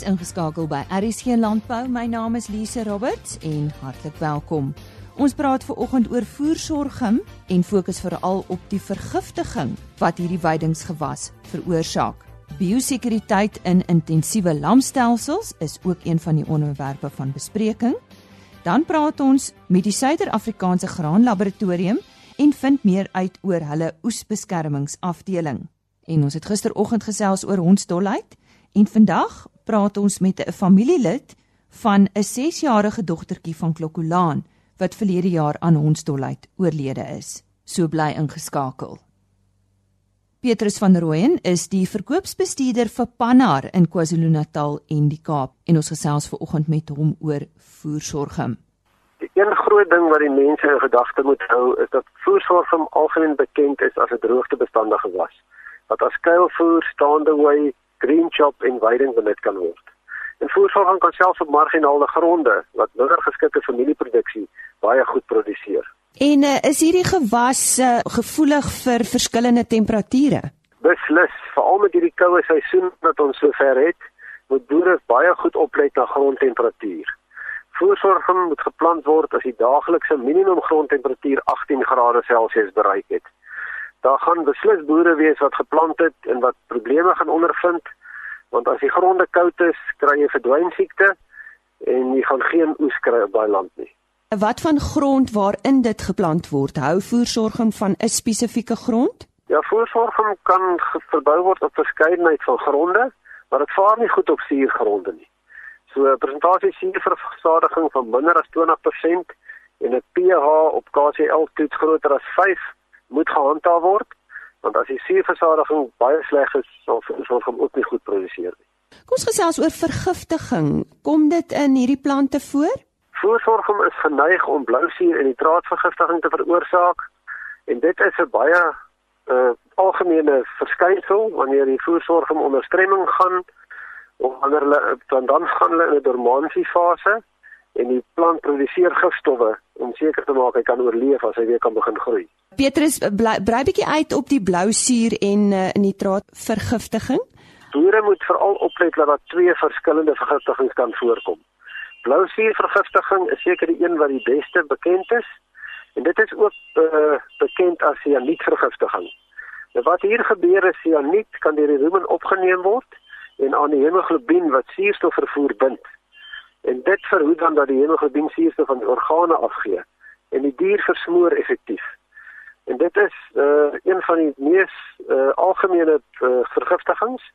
Jy's ingeskakel by RSG Landbou. My naam is Lise Roberts en hartlik welkom. Ons praat ver oggend oor voersorgim en fokus veral op die vergiftiging wat hierdie weidingsgewas veroorsaak. Biosekuriteit in intensiewe lamstelsels is ook een van die onderwerpe van bespreking. Dan praat ons met die Suider-Afrikaanse Graanlaboratorium en vind meer uit oor hulle oesbeskermingsafdeling. En ons het gisteroggend gesels oor hondsdolheid En vandag praat ons met 'n familielid van 'n 6-jarige dogtertjie van Klokkolaan wat verlede jaar aan hondsdolheid oorlede is. So bly ingeskakel. Petrus van Rooyen is die verkoopsbestuurder vir Pannar in KwaZulu-Natal en die Kaap en ons gesels ver oggend met hom oor voersorgim. Die een groot ding wat die mense in gedagte moet hou is dat voersorgim algemeen bekend is as 'n droogtebestandige gewas wat as kuilvoer, staande hooi, green chop en weiding benut kan word. En voersorging kan selfs op marginale gronde wat minder geskikte familieproduksie baie goed produseer. En uh, is hierdie gewas uh, gevoelig vir verskillende temperature? Beslis, veral met hierdie koue seisoen wat ons so ver het, moet boere baie goed oplet na grondtemperatuur. Voersorging moet geplant word as die daaglikse minimum grondtemperatuur 18 grade Celsius bereik het daar gaan beslis boere wees wat geplant het en wat probleme gaan ondervind want as die gronde koud is, kry jy verdwynsiekte en jy gaan geen oes kry op daai land nie. Wat van grond waarin dit geplant word? Hou voorsorging van 'n spesifieke grond? Ja, voorsorging kan verbou word op verskeidenheid van gronde, maar dit vaar nie goed op suurgronde nie. So 'n presentasie suurversadiging van minder as 20% en 'n pH op KCl toets groter as 5 moet gehandhaaf word want as die suurversadiging baie sleg is sal ons hom ook nie goed produseer nie. Kom ons gesels oor vergiftiging. Kom dit in hierdie plante voor? Voorsorging is geneig om blousuur en nitraatvergiftiging te veroorsaak en dit is 'n baie uh, algemene verskynsel wanneer die voorsorging onder stremming gaan of wanneer hulle dan dan gaan hulle in 'n dormansiefase en die plant produseer gifstowwe om seker te maak hy kan oorleef as hy weer kan begin groei. Petrus brei bietjie uit op die blou suur en uh, nitraatvergiftiging. Boere moet veral oplet dat daar twee verskillende vergiftigings kan voorkom. Blou suurvergiftiging is seker die een wat die beste bekend is en dit is ook uh, bekend as cyanietvergiftiging. Nou wat hier gebeur is cyaniet kan deur die rumen opgeneem word en aan die hemoglobien wat suurstof vervoer bind. En dit verhoed dan dat die hemoglobien suurstof van die organe afgee en die dier versmoor effektief. En dit is uh een van die mees uh algemene uh, vergiftigings.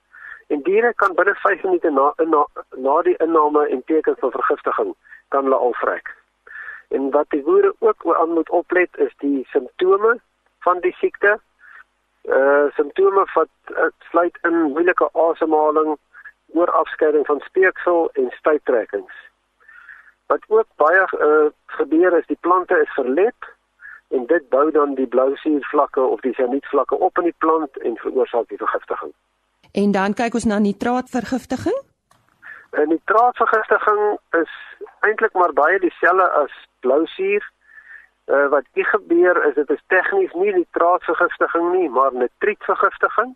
En diere kan binne 5 minute na, na na die inname en tekens van vergiftiging kan hulle al vrek. En wat die boere ook aan moet oplet is die simptome van die siekte. Uh simptome wat uh, sluit in moeilike asemhaling, oorafskeiding van speeksel en stuittrekkings. Wat ook baie uh, gebeur is die plante is verlet en dit bou dan die blousuurvlakke of die sianietvlakke op in die plant en veroorsaak die vergiftiging. En dan kyk ons na nitraatvergiftiging. 'n Nitraatvergiftiging is eintlik maar baie dieselfde as blousuur. Uh, wat hier gebeur is dit is tegnies nie nitraatvergiftiging nie, maar nitrietvergiftiging.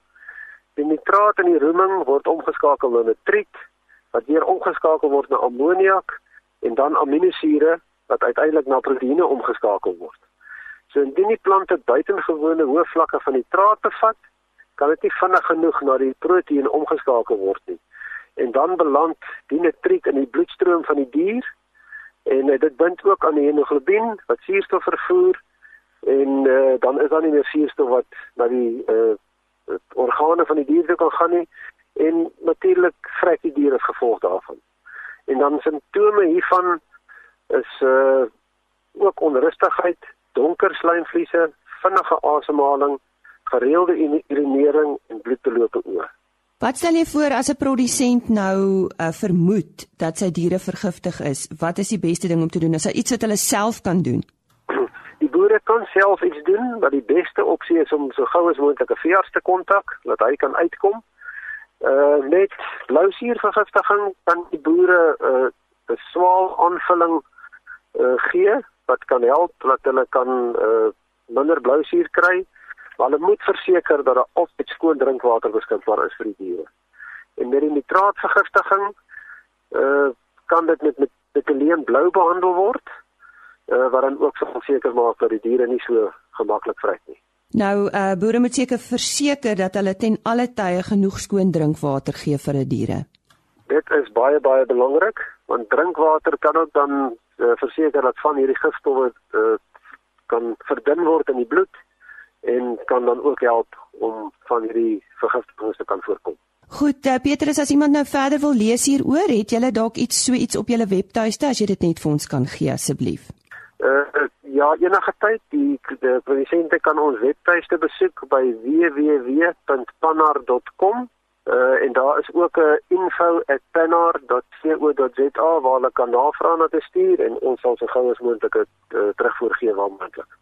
Die nitraat in die roeming word omgeskakel na nitriet wat weer omgeskakel word na ammoniak en dan aminosure wat uiteindelik na proteïene omgeskakel word. So indien die plante buitengewone hoë vlakke van nitraat bevat, kan dit nie vinnig genoeg na die proteïen omgeskakel word nie. En dan beland die nitriet in die bloedstroom van die dier en uh, dit bind ook aan die hemoglobien wat suurstof vervoer en uh, dan is daar nie meer suurstof wat na die uh, organe van die dier toe kan gaan nie en natuurlik vrek die dier as gevolg daarvan. En dan simptome hiervan is uh ook onrustigheid, donker slijmvliese, vinnige asemhaling, gereelde urinering en bloedbelope oë. Wat stel jy voor as 'n produsent nou uh, vermoed dat sy diere vergiftig is? Wat is die beste ding om te doen? Is daar iets wat hulle self kan doen? Boere kan self iets doen, maar die beste opsie is om so gou as moontlik 'n veearts te kontak, dat hy kan uitkom. Uh met blousuurvergiftiging kan die boere uh, 'n swaal aanvulling uh, gee wat kan help dat hulle kan uh, minder blousuur kry. Maar hulle moet verseker dat daar altyd skoon drinkwater beskikbaar is vir die diere. En met die nitraatvergiftiging uh kan dit met met betalleen blou behandel word uh wat dan ook sal seker maak dat die diere nie so gemaklik vryt nie. Nou uh boere moet seker verseker dat hulle ten alle tye genoeg skoon drinkwater gee vir hulle diere. Dit is baie baie belangrik want drinkwater kan ook dan uh, verseker dat van hierdie gifstowwe uh, kan verdun word in die bloed en kan dan ook help om van hierdie vergiftigings te kan voorkom. Goed, uh, Petrus, as iemand nou verder wil lees hieroor, het julle dalk iets so iets op julle webtuiste as jy dit net vir ons kan gee asseblief. Uh ja, enige tyd die die produsente kan ons webtuiste besoek by www.pannar.com. Uh en daar is ook 'n info@pannar.co.za waar hulle kan navraag na te stuur en ons sal so gou as moontlik dit uh, terugvoer gee waar moontlik.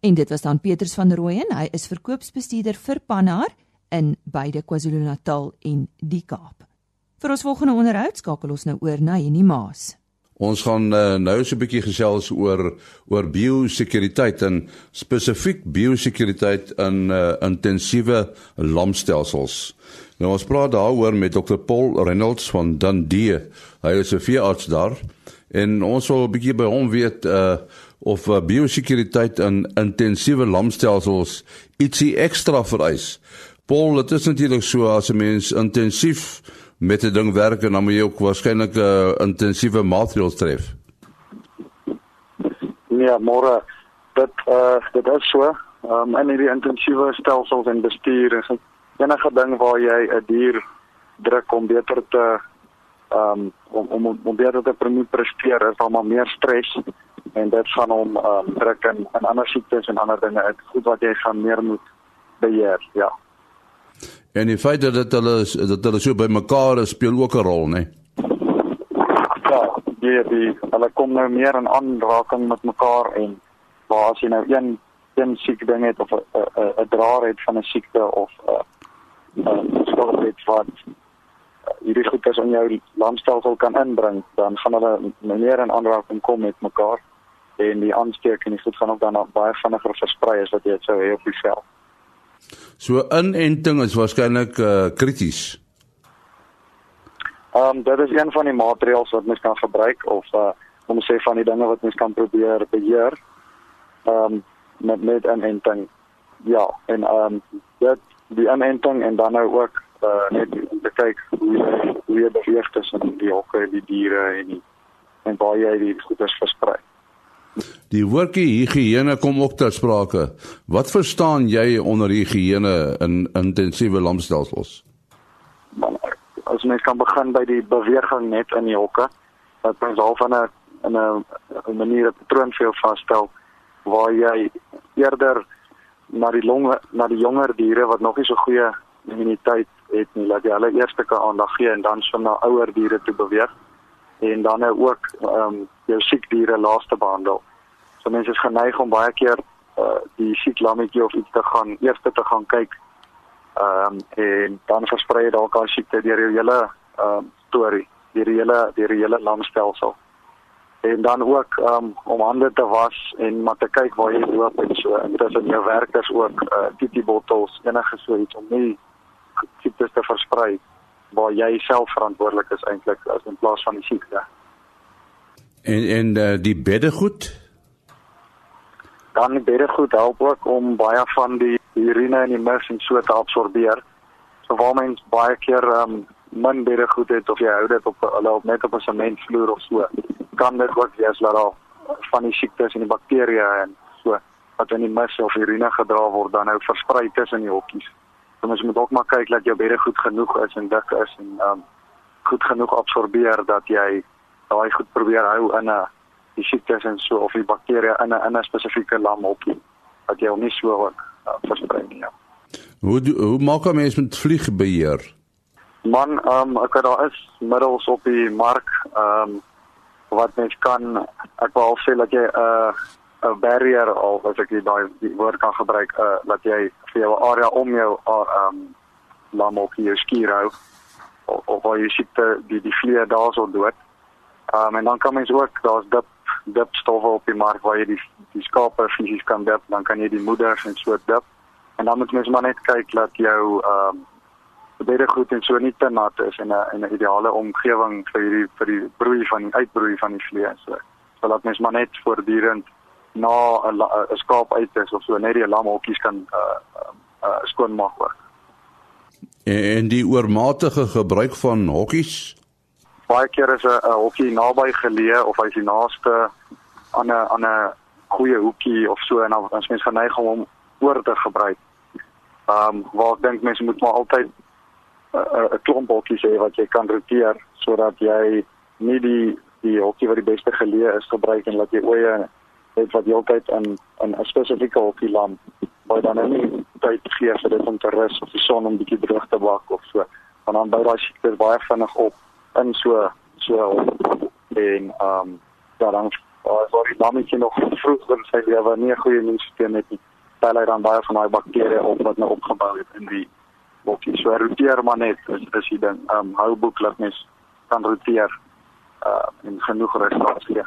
En dit was dan Petrus van Rooyen, hy is verkoopsbestuurder vir Pannar in beide KwaZulu-Natal en die Kaap. Vir ons volgende onderhoud skakel ons nou oor na Henny Maas. Ons gaan uh, nou so 'n bietjie gesels oor oor biosekuriteit en spesifiek biosekuriteit in uh, intensiewe lamstelsels. Nou ons praat daaroor met Dr Paul Reynolds van Dundee. Hy is 'n veearts daar en ons wil 'n bietjie by hom weet uh of uh, biosekuriteit in intensiewe lamstelsels ietsie ekstra vereis. Paul, dit is natuurlik so as 'n mens intensief met 'n ding werk en dan moet jy ook waarskynlik 'n uh, intensiewe maatreëls tref. Ja, môre dit uh dit is so. Um in hierdie intensiewe stelsels en bestuur is enige ding waar jy 'n dier druk om beter te um om om om beter te presteer, is daar maar meer stres en dit gaan om um druk en en ander siektes en ander dinge uit goed wat jy gaan meer moet beheer, ja. En die feit dat hulle dat hulle so by mekaar is speel ook 'n rol, né? Ja, die die hulle kom nou meer in aanraking met mekaar en waar as jy nou een een siek ding het of 'n 'n draer het van 'n siekte of 'n 'n skuld het wat hierdie goeders in jou landstelsel kan inbring, dan gaan hulle meer in aanraking kom met mekaar en die aansteek en die goed gaan ook dan baie vinniger versprei as wat jy sou hê op die veld. So inenting is waarskynlik uh, krities. Ehm um, dit is een van die maatreëls wat mens kan gebruik of uh, om sê van die dinge wat mens kan probeer beheer. Ehm um, met met inenting. Ja, en ehm um, dit die inenting en dan nou ook uh, net te kyk hoe jy hoe jy beweeg tussen die hokke, die diere en die en waar jy die goeders versprei. Die woordjie higiëne kom ook ter sprake. Wat verstaan jy onder higiëne in intensiewe lamstelsels? As mens kan begin by die beweging net in die hokke, dat mens al van 'n in 'n 'n manier 'n patroon vir jou vasstel waar jy eerder na die longe na die jonger diere wat nog nie so goeie immuniteit het nie, laat jy hulle eers te aandag gee en dan so na ouer diere toe beweeg en dan ook ehm um, jou siek diere laaste behandel. So mense is geneig om baie keer uh die siek lammetjie of iets te gaan eers te gaan kyk. Ehm um, en dan versprei dit dalk al siekte deur jou hele ehm um, storie, deur die hele deur die hele lamstelsel. En dan ook um, om hande te was en maar te kyk waar jy loop en so intussen jou werkers ook uh titi bottels enige so iets om nie siektes te versprei waar jy self verantwoordelik is eintlik as in plaas van die siekte. En en uh, die beddegoed? Dan die beddegoed help ook om baie van die urine en die mis en so te absorbeer. So waar mens baie keer um min beddegoed het of jy hou dit op hulle op net op 'n sementvloer of so, kan dit ook wees dat daar van die siektes en die bakterieë en so wat in die mis of urine gedra word dan nou versprei tussen die hokkies. So mens moet ook maar kyk dat jou bedde goed genoeg is en dik is en um goed genoeg absorbeer dat jy daai goed probeer hou in 'n die siektes en so of die bakterieë in 'n in 'n spesifieke lamhokkie dat jy hom nie so ook uh, versprei nie. Ja. Hoe hoe maak 'n mens met vliegbeheer? Man, um ek daar is middels op die mark um wat mens kan ek wou sê dat jy 'n uh, 'n barrier of as ek daai woord kan gebruik uh dat jy vir jou area om jou uh, um lam jou skier hou of, of waar jy sit die die vliee daarso dood. Um en dan kan mens ook daar's dip dip stowwe op die mark waar jy die die skape fisies kan dip, dan kan jy die moeders en so dip. En dan moet mens maar net kyk dat jou um beddegoed en so nie te nat is en 'n 'n ideale omgewing vir hierdie vir die broei van die uitbroei van die vlees. So, so laat mens maar net voortdurend na 'n skaap uit is of so net die lamhokkies kan uh uh skoon maak word. En die oormatige gebruik van hokkies baie keer is 'n hokkie naby geleë of hy's die naaste aan 'n aan 'n goeie hoekie of so en dan as mens geneig om hom oor te gebruik. Ehm um, waar ek dink mense moet maar altyd 'n klomp hokkies hê wat jy kan roteer sodat jy nie die die hokkie wat die beste geleë is gebruik en laat jy oeye het wat heeltyd in in 'n spesifieke hokkie lam waar dan nie tyd gee vir dit om te rus of die son om bietjie droog te wak of so. Want dan bou daai siekte baie vinnig op in so so en ehm um, ja dan as wat die lammetjie nog vroeg in sy lewe nie 'n goeie immuunstelsel het nie. Tel hy dan baie van daai bakterieë op wat nou opgebou het in die hokkie. So roteer maar net is is die ding. Ehm um, hou boek laat mens kan roteer uh en genoeg rus gee.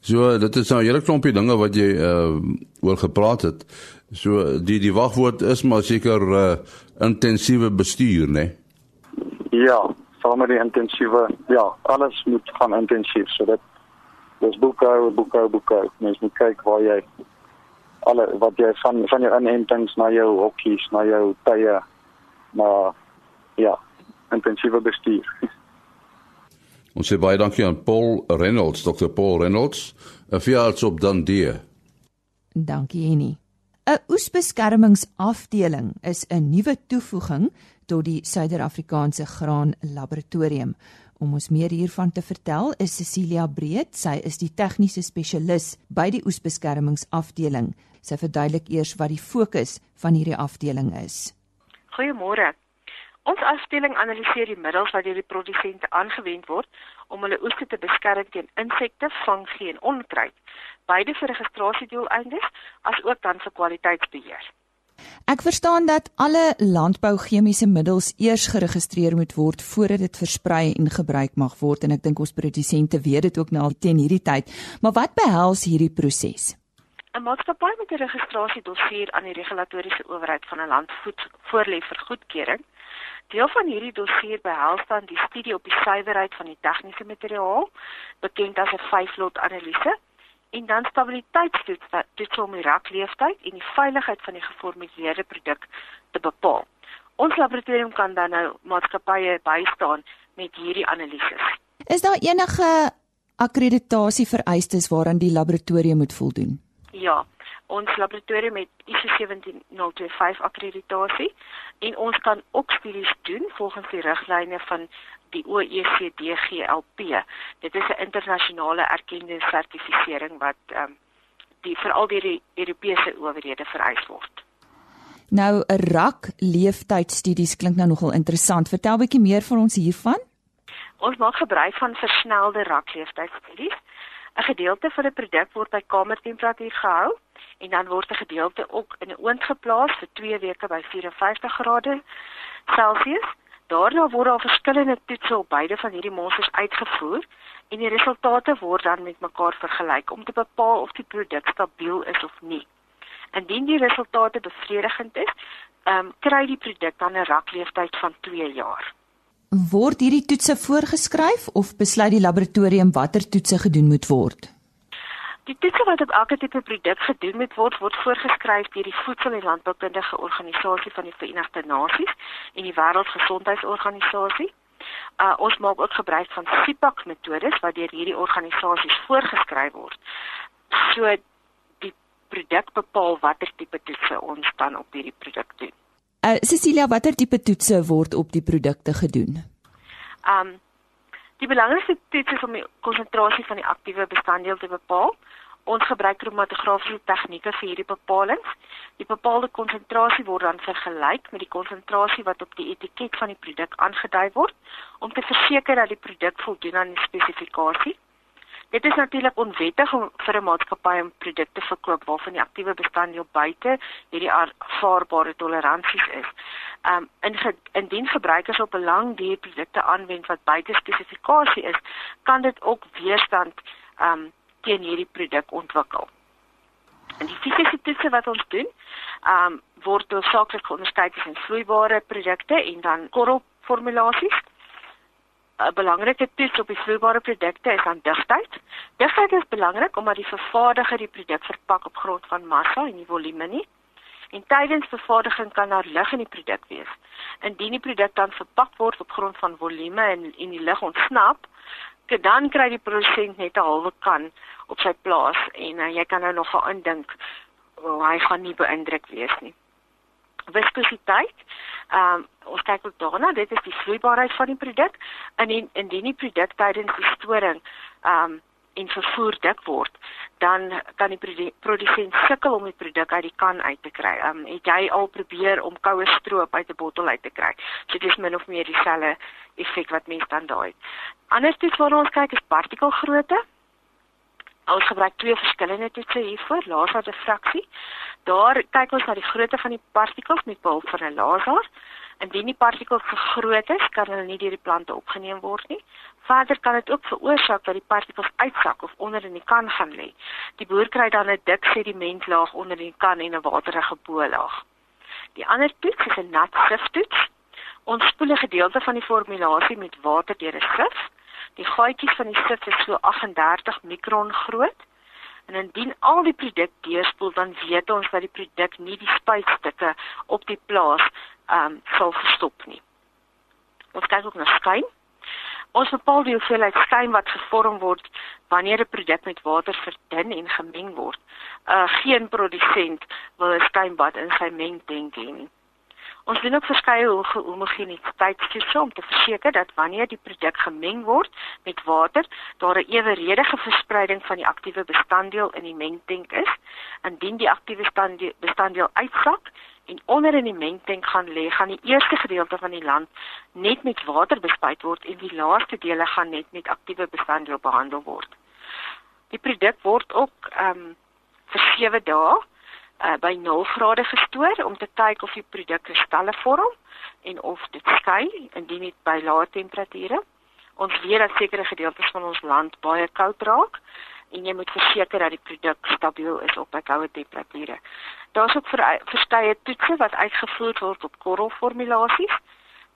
So dit is nou 'n hele klompie dinge wat jy uh oor gepraat het. So die die wagwoord is maar seker uh intensiewe bestuur, né? Nee? Ja, saam met die intensiewe, ja, alles moet gaan intensief. So dit dis boekhou, boekhou, boekhou. Mens moet kyk waar jy alle wat jy van van jou inentings na jou hokkies, na jou tye, na ja, intensiewe bestuur. Ons sê baie dankie aan Paul Reynolds, Dr. Paul Reynolds, 'n veearts op Dundee. Dankie Henny. 'n Oesbeskermingsafdeling is 'n nuwe toevoeging tot die Suider-Afrikaanse Graan Laboratorium. Om ons meer hiervan te vertel, is Cecilia Breed. Sy is die tegniese spesialis by die Oesbeskermingsafdeling. Sy verduidelik eers wat die fokus van hierdie afdeling is. Goeiemôre. Ons afdeling analiseer die middels wat deur die produsente aangewend word om hulle oeste te beskerm teen insekte, fungi en onkruid, beide vir registrasiedoeleindes as ook dan vir kwaliteitsbeheer. Ek verstaan dat alle landbouchemiese middels eers geregistreer moet word voordat dit versprei en gebruik mag word en ek dink ons produsente weet dit ook nou al teen hierdie tyd. Maar wat behels hierdie proses? 'n Maatskappy met 'n registrasiedossier aan die regulatoriese owerheid van 'n land voed voorlê vir goedkeuring Deel van hierdie dossier behels dan die studie op die suiwerheid van die tegniese materiaal, bekend as 'n vyflot analise, en dan stabiliteitstoets wat dit om die rakleeftyd en die veiligheid van die geformuleerde produk te bepaal. Ons laboratorium kan dan nou maatskappye bystaan met hierdie analises. Is daar enige akkreditasie vereistes waaraan die laboratorium moet voldoen? Ja, ons laboratorium het ISO 17025 akkreditasie en ons kan ook studies doen volgens die riglyne van die OECD GLP. Dit is 'n internasionale erkende sertifisering wat ehm um, die veral deur die Europese owerhede vereis word. Nou 'n rak leeftydstudies klink nou nogal interessant. Vertel bietjie meer van ons hiervan. Ons maak gebruik van versnelde rak leeftydstudies. 'n Gedeelte van 'n produk word by kamertemperatuur gehou en dan word 'n gedeelte ook in 'n oond geplaas vir 2 weke by 54 grade Celsius. Daarna word daar verskillende toetse op beide van hierdie monsters uitgevoer en die resultate word dan met mekaar vergelyk om te bepaal of die produk stabiel is of nie. Indien die resultate bevredigend is, ehm um, kry die produk dan 'n rakleeftyd van 2 jaar. Word hierdie toetse voorgeskryf of besluit die laboratorium watter toetse gedoen moet word? Die toetse wat op elke tipe produk gedoen moet word, word voorgeskryf deur die Voedsel- en Landboukundige Organisasie van die Verenigde Nasies en die Wêreldgesondheidsorganisasie. Uh, ons maak ook gebruik van SIPAC metodes wat deur hierdie organisasies voorgeskryf word. So die produk bepaal watter tipe toetse ons dan op hierdie produk doen. Uh, Cecilia, watter tipe toetse word op die produkte gedoen? Um Die belangrikste toets is om die konsentrasie van die aktiewe bestanddeel te bepaal. Ons gebruik kromatografiese tegnieke vir hierdie bepalinge. Die bepaalde konsentrasie word dan vergelyk met die konsentrasie wat op die etiket van die produk aangedui word om te verseker dat die produk voldoen aan die spesifikasie. Dit is natuurlik onwettig om vir 'n maatskappy 'n produk te verkoop waarvan die aktiewe bestanddeel buite hierdie aanvaarbare toleransies is. Um in indien gebruikers op 'n lang duur produkte aanwend wat buite spesifikasie is, kan dit ook weerstand um teen hierdie produk ontwikkel. En die fisiese toetse wat ons doen, um, word hoofsaaklik onderskei tussen vloeibare produkte en dan korrelformulasies. 'n Belangrike toets op die vloeibare produkte is aan digtheid. Digtheid is belangrik omdat die vervaardiger die produk verpak op grond van massa en nie volume nie. En tydens vervaardiging kan daar lig in die produk wees. Indien die produk dan verpak word op grond van volume en en die lig ontsnap, dan kry die produsent net 'n halwe kan op sy plaas en uh, jy kan nou nog gaan indink oh, hy gaan nie beïndruk wees nie. Viskositeit. Ehm um, ons kyk ook daarna, dit is die vloeibaarheid van die produk en in indien die produk tydens die storing ehm um, en vervoer dik word, dan kan die produsent sukkel om die produk uit die kan uit te kry. Ehm um, het jy al probeer om koue stroop uit 'n bottel uit te kry? So dit is min of meer dieselfde effek wat mense dan daai. Anders iets wat ons kyk is partikelgrootte. Ons gebruik twee verskillende toetse hiervoor, laser diffraksie. Daar kyk ons na die grootte van die partikels met behulp van 'n laser. Indien die partikels vergroot is, kan hulle nie deur die plante opgeneem word nie. Verder kan dit ook veroorsaak dat die partikels uitsak of onder in die kan gaan lê. Die boer kry dan 'n dik sedimentlaag onder die kan en 'n waterige bo-laag. Die ander toets is 'n nat siftoets. Ons spoel 'n gedeelte van die formulasie met water deur 'n sif. Die gaatjies van die sif is so 38 mikron groot. En indien al die produk deurspoel, dan weet ons dat die produk nie die spuitstukke op die plaas ehm um, sal verstop nie. Ons kyk ook na skyn. Ons bepaal die hoeveelheid skyn wat gevorm word wanneer 'n produk met water verdun en gemeng word. Uh geen produsent wil 'n skynbad in sy mengtank hê nie. Ons doen ook verskeie homogeniteitstoetse om te verseker dat wanneer die produk gemeng word met water, daar 'n eweredige verspreiding van die aktiewe bestanddeel in die mengtank is. Indien die aktiewe bestanddeel uitsak en onder in die mengtank gaan lê, gaan die eerste gedeelte van die land net met water bespuit word en die laaste dele gaan net met aktiewe bestanddeel behandel word. Die produk word ook ehm um, vir 7 dae uh, by 0 grade gestoor om te kyk of die produk kristalle vorm en of dit skei indien dit by lae temperature. Ons weet dat sekere gedeeltes van ons land baie koud raak en jy moet verseker dat die produk stabiel is op by koue temperature. Daar's ook verskeie toetse wat uitgevoer word op korrelformulasies.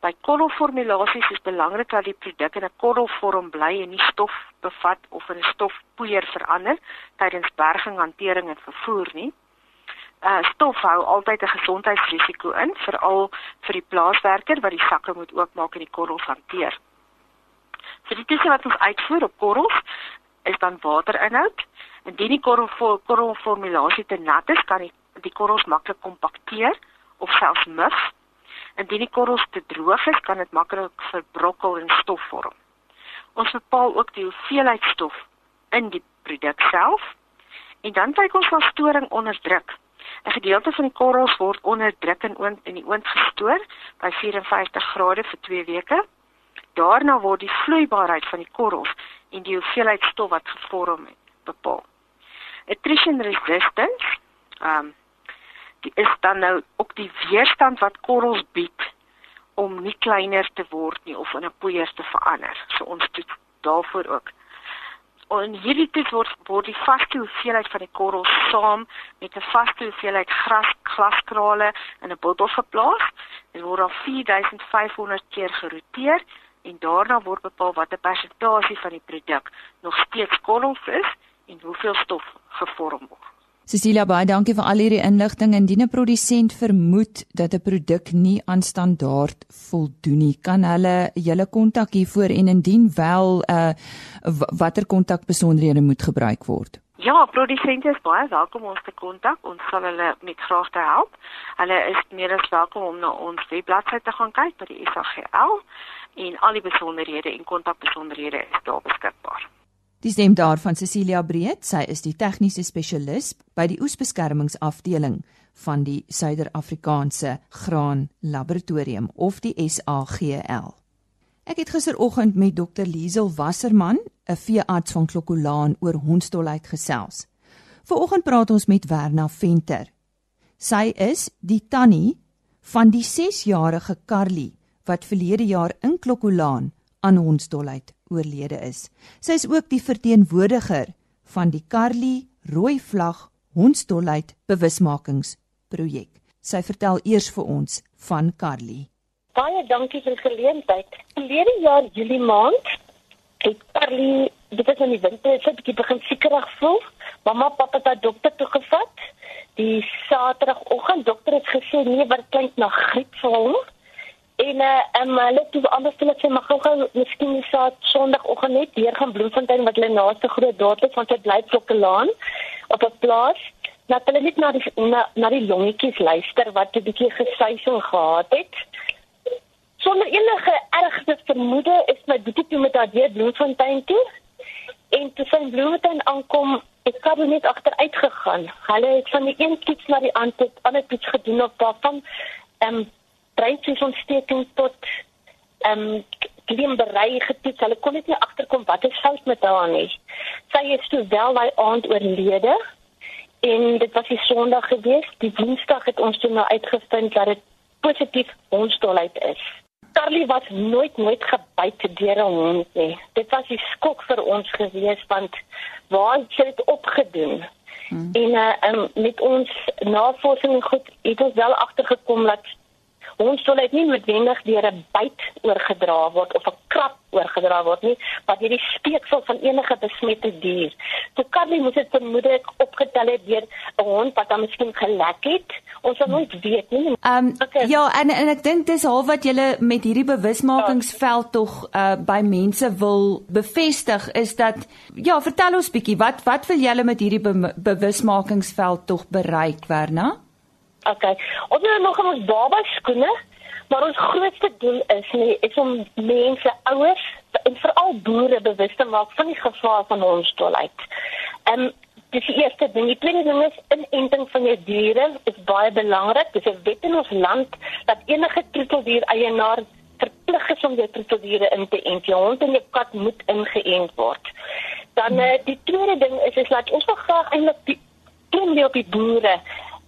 By korrelformulasies is belangrik dat die produk in 'n korrelvorm bly en nie stof bevat of in 'n stofpoeier verander tydens berging, hantering en vervoer nie uh stof hou altyd 'n gesondheidsrisiko in, veral vir die plaaswerker wat die sakke moet oopmaak en die korrels hanteer. Vir die toetse wat ons uitvoer op korrels is dan waterinhoud. Indien die korrel korrelformulasie te nat is, kan die, die korrels maklik kompakteer of selfs mif. Indien die korrels te droog is, kan dit maklik verbrokkel en stof vorm. Ons bepaal ook die hoeveelheid stof in die produk self en dan kyk ons na storing onder druk. 'n Gedeelte van die korrels word onder druk in oond in die oond gestoor by 54 grade vir 2 weke. Daarna word die vloeibaarheid van die korrels en die hoeveelheid stof wat gevorm het bepaal. Attrition resistance, ehm um, dit is dan nou ook die weerstand wat korrels bied om nie kleiner te word nie of in 'n poeier te verander. So ons doen daarvoor ook en hierdie toets word word die vaste hoeveelheid van die korrel saam met 'n vaste hoeveelheid gras glaskrale in 'n bottel geplaas. Dit word al 4500 keer geroteer en daarna word bepaal watter persentasie van die produk nog steeds korrels is en hoeveel stof gevorm word. Cecilia baie dankie vir al hierdie inligting. Indien 'n produsent vermoed dat 'n produk nie aan standaard voldoen nie, kan hulle julle kontak hiervoor en indien wel uh watter kontakbesonderhede moet gebruik word. Ja, produsente is baie welkom om ons te kontak. Ons sal hulle met graagte help. Hulle is meer as welkom om na ons webbladsy te gaan kyk by die SAGL en al die besonderhede en kontakbesonderhede is daar beskikbaar. Die stem daarvan Cecilia Breed, sy is die tegniese spesialis by die oesbeskermingsafdeling van die Suider-Afrikaanse Graan Laboratorium of die SAGL. Ek het gisteroggend met Dr Liesel Wasserman, 'n veearts van Klokkolaan oor hondsdolheid gesels. Vanoggend praat ons met Werna Venter. Sy is die tannie van die 6-jarige Carly wat verlede jaar in Klokkolaan aan hondsdolheid oorlede is. Sy is ook die verteenwoordiger van die Carly Rooi Vlag Hondstolheid bewusmakingsprojek. Sy vertel eers vir ons van Carly. Baie dankie vir die geleentheid. Verlede jaar Julie maand het Carly dit is in die winter, sy het 'n bietjie begin siekerig voel. Mamma, pappa het haar dokter toe gevat. Die Saterdagoggend dokter het gesê nee, wat klink na griep vir hom. En uh, um, hulle het anders hulle sê mag gou miskien die saad Sondagoggend net weer gaan Bloemfontein wat hulle naaste groot dorp is want hy bly Klokkelaan op 'n plaas. Laat hulle net na die na, na die longetjies luister wat 'n bietjie gesuising gehad het. Sonder enige ergste vermoede is my boetie toe met haar weer Bloemfontein toe. En toe sy in Bloemfontein aankom, het Karel net agteruit gegaan. Hulle het van die een toets na die ander ander toets gedoen op daarvan ehm um, breinvliesontsteking tot ehm um, klimberei getoets. Hulle kon net nie agterkom wat is fout met haar nie. Sy is toe wel daai aand oorlede. En dit was die Sondag gewees. Die Woensdag het ons toe nou uitgevind dat dit positief hondstolheid is. Carly was nooit nooit gebyt deur 'n hond nie. Dit was 'n skok vir ons gewees want waar het dit opgedoen? Hmm. En uh, um, met ons navorsing goed het ons wel agtergekom dat net nie noodwendig deur 'n byt oorgedra word of 'n krap oorgedra word nie, maar deur die speeksel van enige besmette dier. So Carly moet dit vermoedelik opgetel het deur 'n hond wat dan miskien gelek het. Ons sal nooit weet nie. Ehm um, okay. ja, en en ek dink dis half wat julle met hierdie bewusmakingsveld tog uh by mense wil bevestig is dat ja, vertel ons bietjie wat wat wil julle met hierdie be bewusmakingsveld tog bereik, Werna? Okay. Ons het nog ons baba skoene, maar ons grootste doel is nie is om mense ouers en veral boere bewus te maak van die gevaar van hondsdolheid. Ehm dis die eerste ding. Die tweede ding is inenting van jou diere is baie belangrik. Dis 'n wet in ons land dat enige troeteldier eienaar verplig is om jou troeteldiere in te ent. Jou hond en jou kat moet ingeënt word. Dan uh, die tweede ding is is dat ons wil graag eintlik die klein op die boere.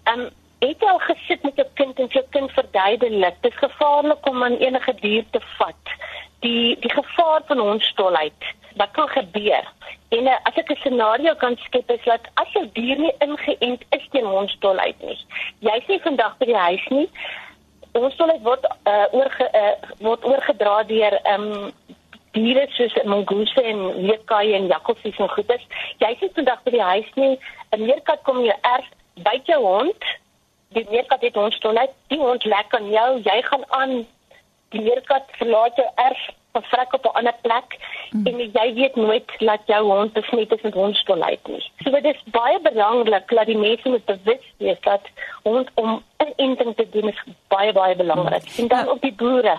Ehm um, het al gesit met 'n kind en jou kind verduidelik. Dit is gevaarlik om aan enige dier te vat. Die die gevaar van hondsdolheid wat kan gebeur? En uh, as ek 'n scenario kan skep is dat as jou dier nie ingeënt is teen hondsdolheid nie jy sê vandag by die huis nie hondsdolheid word uh, oorge uh, word oorgedra deur um, diere soos mongoose en leeukaai en jakkalsies en goedes jy sê vandag by die huis nie. 'n meerkat kom jou erg byt jou hond die meerkat het ons toe net die hond lekker aan jou, jy gaan aan die meerkat verlaat jou erf vrek op 'n ander plek mm. en jy weet nooit dat jou hond besmet is met hondstolheid nie. So dit is baie belangrik dat die mense moet bewus wees dat hond om 'n inenting te doen is baie baie belangrik. Mm. En dan ja. op die boere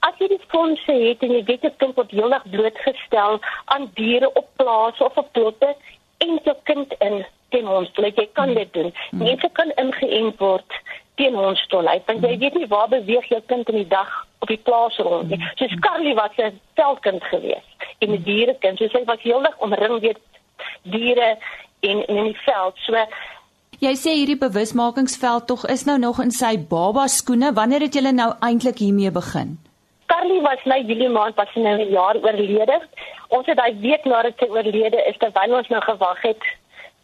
As jy die fondse het en jy weet jy kan op heeldag blootgestel aan diere op plase of op plotte en jou kind in teen hondsdolheid. Jy kan dit doen. Hmm. Mense kan ingeënt word teen hondsdolheid want jy hmm. weet nie waar beweeg jou kind in die dag op die plaas rond nie. Hmm. Soos Carly was 'n veldkind gewees en 'n dierekind. So sy was heeldag omring deur diere en, en in die veld. So Jy sê hierdie bewusmakingsveld tog is nou nog in sy baba skoene. Wanneer het julle nou eintlik hiermee begin? Carly was nou Julie maand was sy nou 'n jaar oorlede. Ons het daai week nadat sy oorlede is, terwyl ons nou gewag het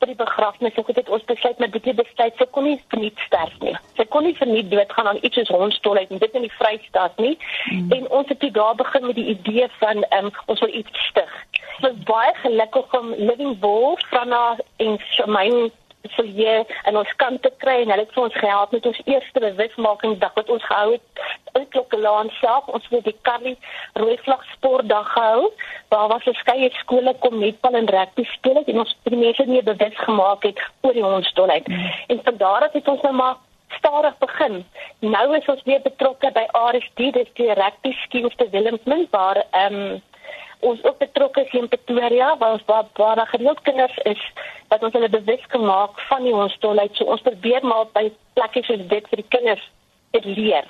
vir die begrafnis en goed het ons besluit met bietjie besluit sy kon nie verniet sterf nie. Sy kon nie verniet doodgaan aan iets soos hondstolheid en dit in die Vrystaat nie. Mm. En ons het toe daar begin met die idee van um, ons wil iets stig. Ons was baie gelukkig om Living Bull van haar en my so jy en ons kan te kry en hulle het vir ons gehelp met ons eerste bewusmaking dag wat ons gehou het in Klokkelaan self. Ons het die Carly rooi vlag sportdag gehou. Waar was verskeie skole kom netbal en rugby speel en ons die mense nie bewus gemaak het oor die hondsdolheid. Mm. en van daar af het ons nou maar stadig begin. Nou is ons weer betrokke by RSD dis die rugby skills development waar ehm um, ons ook betrokke is in Pretoria waar ons waar, waar daar gereeld kinders is wat ons hulle bewus gemaak van die hondsdolheid. So ons probeer maar by plekke soos dit vir die kinders dit leer.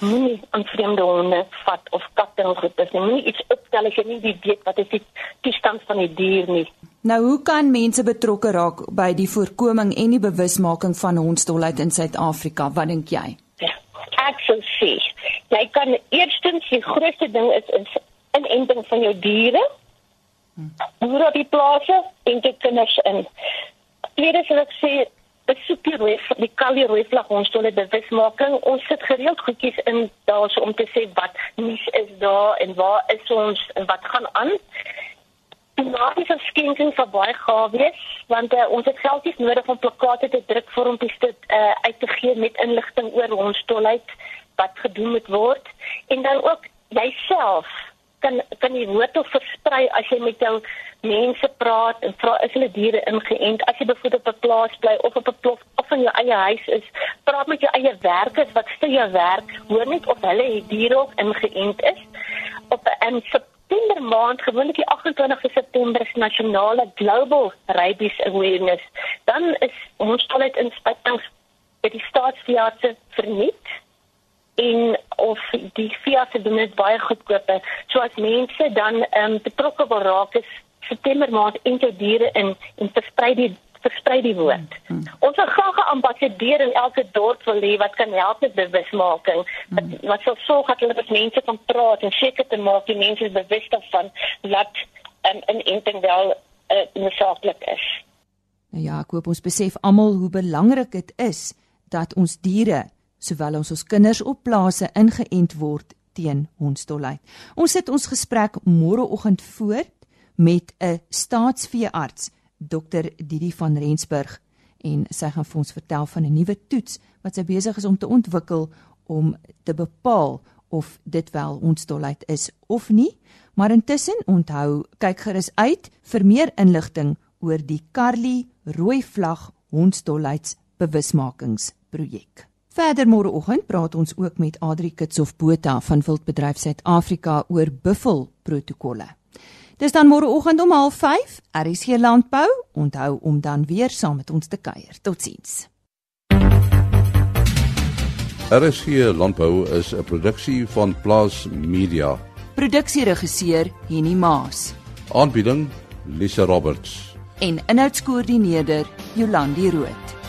Moenie aan vreemde honde vat of katte of goed. Dis nie iets opstel as jy nie weet wat is die toestand van die dier nie. Nou hoe kan mense betrokke raak by die voorkoming en die bewusmaking van hondsdolheid in Suid-Afrika? Wat dink jy? Ja, ek sou sê jy kan eerstens die grootste ding is is inenting van jou diere. Boere op die plase en dit kinders in. tweede sal ek sê besoek die rooi die Kali rooi vlag hondstol bewusmaking. Ons sit gereeld goedjies in daarso om te sê wat nuus is daar en waar is ons en wat gaan aan. Die naam is skenking vir baie gawees want uh, ons het geldies nodig om plakate te druk vir om dit uh, uit te gee met inligting oor hondstolheid wat gedoen moet word en dan ook jouself kan kan woord of versprei as jy met jou mense praat en vra is hulle diere ingeënt? As jy byvoorbeeld op 'n plaas bly of op 'n plof of in jou eie huis is praat met jou eie werkers wat stel jou werk hoor net of hulle die diere ook ingeënt is. Op 'n September maand gewoonlik die 28 September is nasionale global rabies awareness. Dan is ons toilet inspektings by die staatsveeartse verniet en of die via se doen dit baie goedkoop. So as mense dan ehm um, betrokke wil raak is September maand en te diere in en versprei die versprei die woord. Hmm. Ons wil graag 'n ambassadeur in elke dorp wil hê wat kan help met bewusmaking. Wat hmm. wat sou sorg dat hulle met mense kan praat en seker te maak die mense bewus daarvan dat um, 'n inenting wel uh, noodsaaklik is. Nou ja, ek hoop ons besef almal hoe belangrik dit is dat ons diere sowel ons ons kinders op plase ingeënt word teen hondstolheid. Ons sit ons gesprek môreoggend voort met 'n staatsveearts, Dr Didi van Rensburg en sy gaan vir ons vertel van 'n nuwe toets wat sy besig is om te ontwikkel om te bepaal of dit wel hondstolheid is of nie. Maar intussen onthou, kyk gerus uit vir meer inligting oor die Carly rooi vlag hondstolheids bewusmakingsprojek. Verder môreoggend praat ons ook met Adri Kitsof Botha van Wildbedryf Suid-Afrika oor buffelprotokolle. Dis dan môreoggend om 05:30 RSG Landbou. Onthou om dan weer saam met ons te kuier. Totsiens. RSG Landbou is 'n produksie van Plaas Media. Produksieregisseur Henny Maas. Aanbieding Lisa Roberts. En inhoudskoördineerder Jolandi Root.